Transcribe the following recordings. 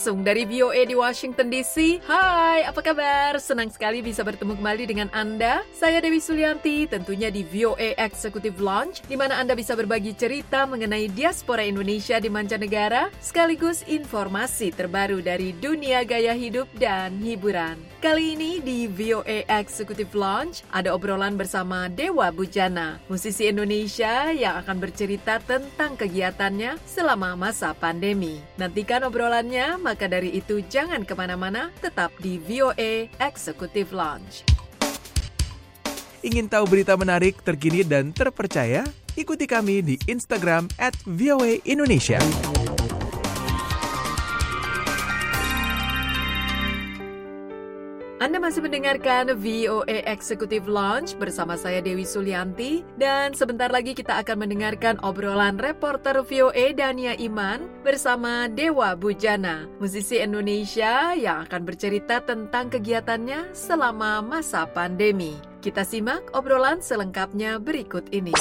Langsung dari VOA di Washington DC. Hai, apa kabar? Senang sekali bisa bertemu kembali dengan Anda. Saya Dewi Sulianti, tentunya di VOA Executive Lounge, di mana Anda bisa berbagi cerita mengenai diaspora Indonesia di mancanegara, sekaligus informasi terbaru dari dunia gaya hidup dan hiburan. Kali ini di VOA Executive Lounge ada obrolan bersama Dewa Bujana, musisi Indonesia yang akan bercerita tentang kegiatannya selama masa pandemi. Nantikan obrolannya, maka dari itu jangan ke mana-mana, tetap di VOA Executive Lounge. Ingin tahu berita menarik, terkini, dan terpercaya? Ikuti kami di Instagram at VOA Indonesia. Anda masih mendengarkan VOA Executive Lounge bersama saya Dewi Sulianti dan sebentar lagi kita akan mendengarkan obrolan reporter VOA Dania Iman bersama Dewa Bujana, musisi Indonesia yang akan bercerita tentang kegiatannya selama masa pandemi. Kita simak obrolan selengkapnya berikut ini.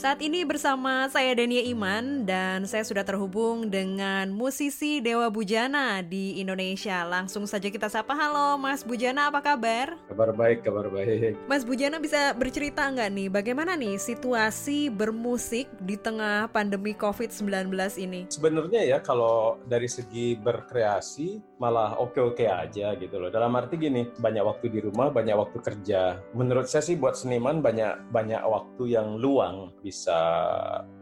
Saat ini bersama saya Dania Iman dan saya sudah terhubung dengan musisi Dewa Bujana di Indonesia. Langsung saja kita sapa. Halo Mas Bujana, apa kabar? Kabar baik, kabar baik. Mas Bujana bisa bercerita nggak nih bagaimana nih situasi bermusik di tengah pandemi COVID-19 ini? Sebenarnya ya kalau dari segi berkreasi malah oke-oke aja gitu loh. Dalam arti gini, banyak waktu di rumah, banyak waktu kerja. Menurut saya sih buat seniman banyak banyak waktu yang luang bisa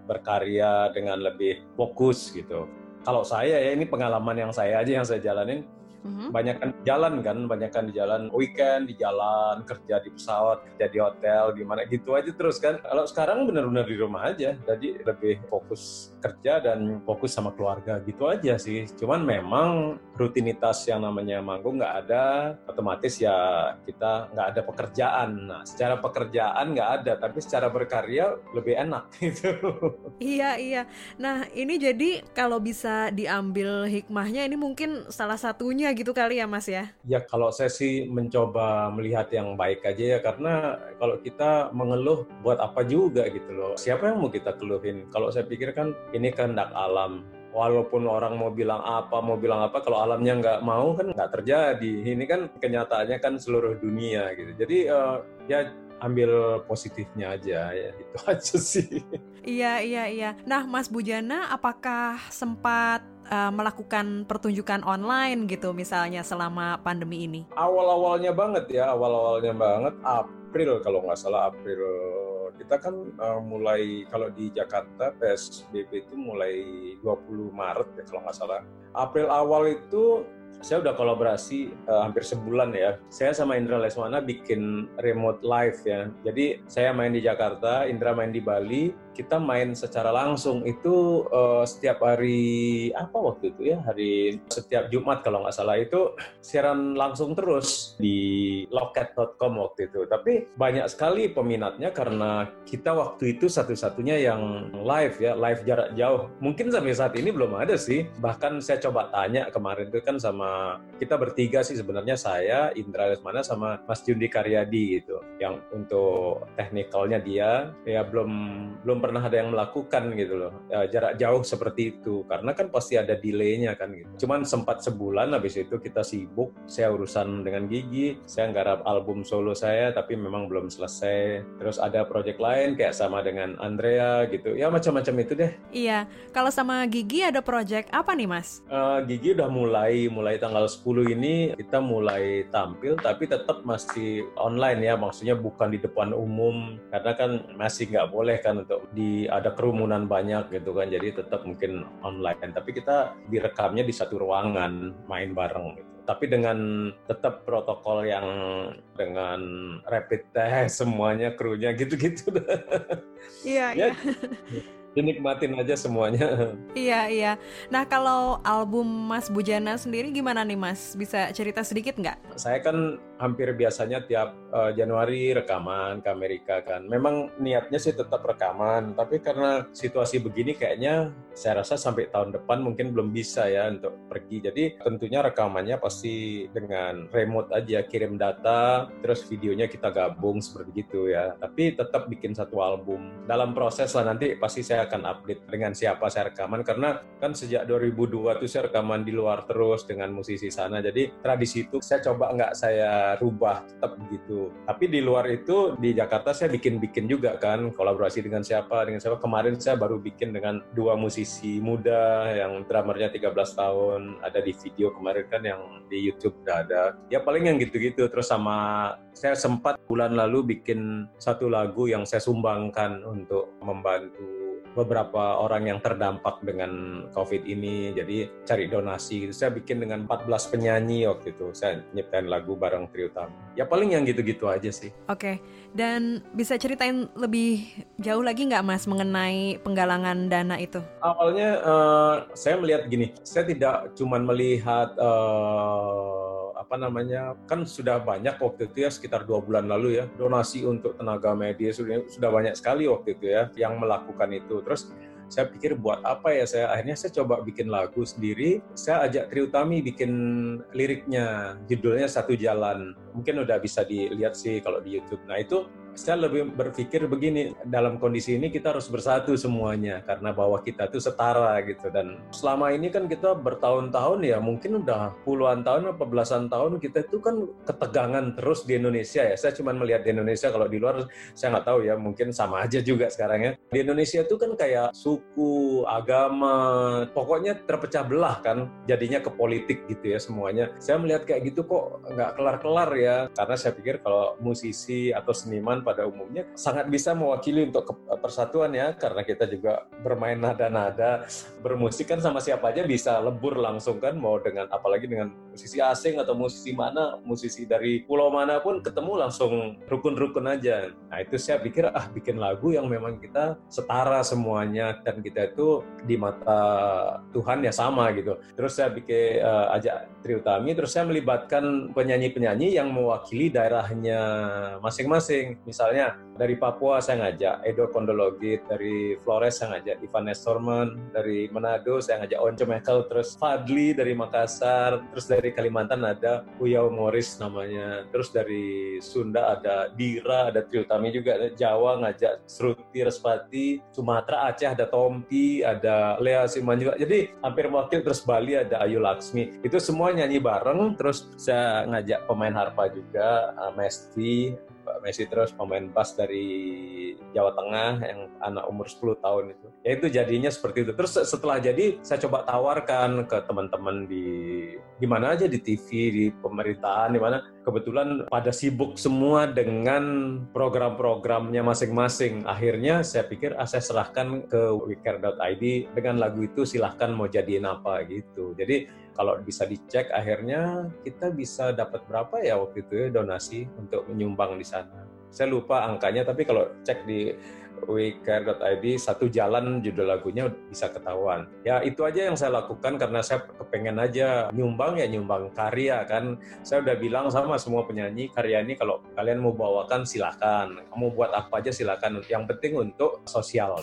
berkarya dengan lebih fokus gitu. Kalau saya ya ini pengalaman yang saya aja yang saya jalanin Mhm. banyak kan jalan kan, banyak kan di jalan weekend, di jalan, kerja di pesawat, kerja di hotel, di mana gitu aja terus kan. Kalau sekarang benar-benar di rumah aja, jadi lebih fokus kerja dan fokus sama keluarga gitu aja sih. Cuman memang rutinitas yang namanya manggung nggak ada, otomatis ya kita nggak ada pekerjaan. Nah, secara pekerjaan nggak ada, tapi secara berkarya lebih enak gitu. Iya iya. Nah ini jadi kalau bisa diambil hikmahnya ini mungkin salah satunya gitu kali ya Mas ya. Ya kalau saya sih mencoba melihat yang baik aja ya karena kalau kita mengeluh buat apa juga gitu loh. Siapa yang mau kita keluhin? Kalau saya pikir kan ini kehendak alam. Walaupun orang mau bilang apa, mau bilang apa, kalau alamnya nggak mau kan nggak terjadi. Ini kan kenyataannya kan seluruh dunia gitu. Jadi eh, ya ambil positifnya aja ya itu aja sih. Iya iya iya. Nah Mas Bujana apakah sempat uh, melakukan pertunjukan online gitu misalnya selama pandemi ini? Awal-awalnya banget ya, awal-awalnya banget April kalau nggak salah April kita kan uh, mulai kalau di Jakarta PSBB itu mulai 20 Maret ya kalau nggak salah. April awal itu saya udah kolaborasi uh, hampir sebulan ya. Saya sama Indra Lesmana bikin remote live ya. Jadi saya main di Jakarta, Indra main di Bali. Kita main secara langsung itu uh, setiap hari apa waktu itu ya hari setiap Jumat kalau nggak salah itu siaran langsung terus di loket.com waktu itu. Tapi banyak sekali peminatnya karena kita waktu itu satu-satunya yang live ya, live jarak jauh. Mungkin sampai saat ini belum ada sih. Bahkan saya coba tanya kemarin itu kan sama kita bertiga sih sebenarnya saya, Indra Lesmana sama Mas Jundi Karyadi gitu. Yang untuk teknikalnya dia ya belum belum pernah ada yang melakukan gitu loh. Ya, jarak jauh seperti itu karena kan pasti ada delaynya kan gitu. Cuman sempat sebulan habis itu kita sibuk, saya urusan dengan Gigi, saya nggarap album solo saya tapi memang belum selesai. Terus ada project lain kayak sama dengan Andrea gitu. Ya macam-macam itu deh. Iya. Kalau sama Gigi ada project apa nih Mas? Uh, Gigi udah mulai mulai tanggal 10 ini kita mulai tampil tapi tetap masih online ya maksudnya bukan di depan umum karena kan masih nggak boleh kan untuk di ada kerumunan banyak gitu kan jadi tetap mungkin online. Tapi kita direkamnya di satu ruangan main bareng gitu. Tapi dengan tetap protokol yang dengan rapid test semuanya krunya gitu-gitu. Iya ya, iya. dinikmatin aja semuanya. Iya, iya. Nah, kalau album Mas Bujana sendiri gimana nih, Mas? Bisa cerita sedikit nggak? Saya kan hampir biasanya tiap uh, Januari rekaman ke Amerika kan. Memang niatnya sih tetap rekaman, tapi karena situasi begini kayaknya saya rasa sampai tahun depan mungkin belum bisa ya untuk pergi. Jadi tentunya rekamannya pasti dengan remote aja, kirim data, terus videonya kita gabung seperti itu ya. Tapi tetap bikin satu album. Dalam proses lah nanti pasti saya akan update dengan siapa saya rekaman karena kan sejak 2002 tuh saya rekaman di luar terus dengan musisi sana. Jadi tradisi itu saya coba nggak saya rubah tetap begitu. Tapi di luar itu di Jakarta saya bikin-bikin juga kan kolaborasi dengan siapa dengan siapa. Kemarin saya baru bikin dengan dua musisi muda yang drummernya 13 tahun ada di video kemarin kan yang di YouTube udah ada. Ya paling yang gitu-gitu terus sama saya sempat bulan lalu bikin satu lagu yang saya sumbangkan untuk membantu beberapa orang yang terdampak dengan COVID ini. Jadi cari donasi. Saya bikin dengan 14 penyanyi waktu itu. Saya nyiptain lagu bareng Trio Tami. Ya paling yang gitu-gitu aja sih. Oke, dan bisa ceritain lebih jauh lagi nggak Mas mengenai penggalangan dana itu? Awalnya uh, saya melihat gini, saya tidak cuma melihat uh, apa namanya kan sudah banyak waktu itu ya sekitar dua bulan lalu ya donasi untuk tenaga medis sudah sudah banyak sekali waktu itu ya yang melakukan itu. Terus saya pikir buat apa ya saya akhirnya saya coba bikin lagu sendiri saya ajak Tri Utami bikin liriknya judulnya satu jalan. Mungkin udah bisa dilihat sih kalau di YouTube. Nah itu saya lebih berpikir begini dalam kondisi ini kita harus bersatu semuanya karena bahwa kita tuh setara gitu. Dan selama ini kan kita bertahun-tahun ya mungkin udah puluhan tahun atau belasan tahun kita itu kan ketegangan terus di Indonesia ya. Saya cuma melihat di Indonesia kalau di luar saya nggak tahu ya mungkin sama aja juga sekarang ya. Di Indonesia itu kan kayak suku agama pokoknya terpecah belah kan jadinya ke politik gitu ya semuanya. Saya melihat kayak gitu kok nggak kelar-kelar ya karena saya pikir kalau musisi atau seniman pada umumnya sangat bisa mewakili untuk persatuan ya karena kita juga bermain nada-nada bermusik kan sama siapa aja bisa lebur langsung kan mau dengan apalagi dengan musisi asing atau musisi mana musisi dari pulau mana pun ketemu langsung rukun-rukun aja. Nah itu saya pikir ah bikin lagu yang memang kita setara semuanya dan kita itu di mata Tuhan ya sama gitu. Terus saya bikin uh, ajak Tri Utami terus saya melibatkan penyanyi-penyanyi yang mewakili daerahnya masing-masing misalnya dari Papua saya ngajak Edo Kondologit, dari Flores saya ngajak Ivan Nestorman, dari Manado saya ngajak Once Mekel, terus Fadli dari Makassar, terus dari Kalimantan ada Uyau Morris namanya, terus dari Sunda ada Dira, ada Triutami juga, Jawa ngajak Sruti Respati, Sumatera Aceh ada Tompi, ada Lea Siman juga. Jadi hampir mewakil terus Bali ada Ayu Laksmi. Itu semua nyanyi bareng, terus saya ngajak pemain harpa juga, Mesti, Mbak Messi terus pemain bass dari Jawa Tengah yang anak umur 10 tahun itu. Ya itu jadinya seperti itu. Terus setelah jadi saya coba tawarkan ke teman-teman di di mana aja di TV, di pemerintahan, di mana kebetulan pada sibuk semua dengan program-programnya masing-masing. Akhirnya saya pikir ah, saya serahkan ke wecare.id dengan lagu itu silahkan mau jadiin apa gitu. Jadi kalau bisa dicek akhirnya kita bisa dapat berapa ya waktu itu ya donasi untuk menyumbang di sana. Saya lupa angkanya tapi kalau cek di wecare.id satu jalan judul lagunya bisa ketahuan. Ya itu aja yang saya lakukan karena saya kepengen aja nyumbang ya nyumbang karya kan. Saya udah bilang sama semua penyanyi karya ini kalau kalian mau bawakan silahkan. Kamu buat apa aja silahkan. Yang penting untuk sosial.